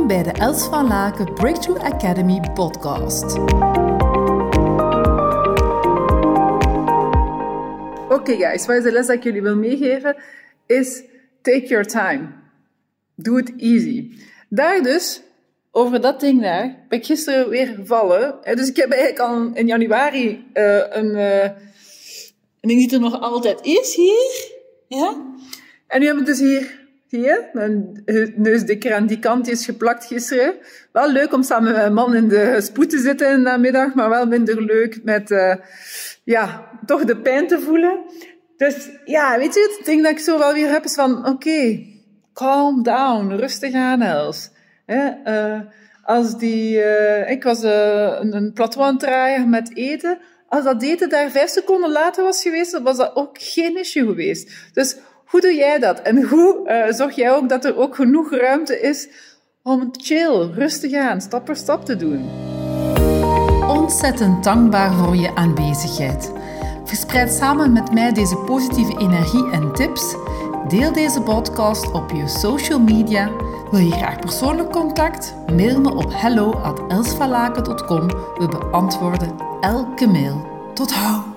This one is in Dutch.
Welkom bij de Els van Laken Breakthrough Academy podcast. Oké guys, wat is de les dat ik jullie wil meegeven? Is take your time. Do it easy. Daar dus, over dat ding daar, ben ik gisteren weer gevallen. Dus ik heb eigenlijk al in januari uh, een, uh, een ding die er nog altijd is hier. Ja? En nu heb ik dus hier Zie je? Mijn neus dikker aan die kant is geplakt gisteren. Wel leuk om samen met mijn man in de spoed te zitten in de namiddag, maar wel minder leuk met, uh, ja, toch de pijn te voelen. Dus ja, weet je, het ding dat ik zo wel weer heb is van, oké, calm down, rustig aan, Els. Uh, als die, ik was een, een met eten. Als dat eten daar vijf seconden later was geweest, was dat ook geen issue geweest. Dus hoe doe jij dat? En hoe uh, zorg jij ook dat er ook genoeg ruimte is om chill, rustig aan, stap voor stap te doen? Ontzettend dankbaar voor je aanwezigheid. Verspreid samen met mij deze positieve energie en tips. Deel deze podcast op je social media. Wil je graag persoonlijk contact? Mail me op hello@elsvalaken.com. We beantwoorden elke mail. Tot hou!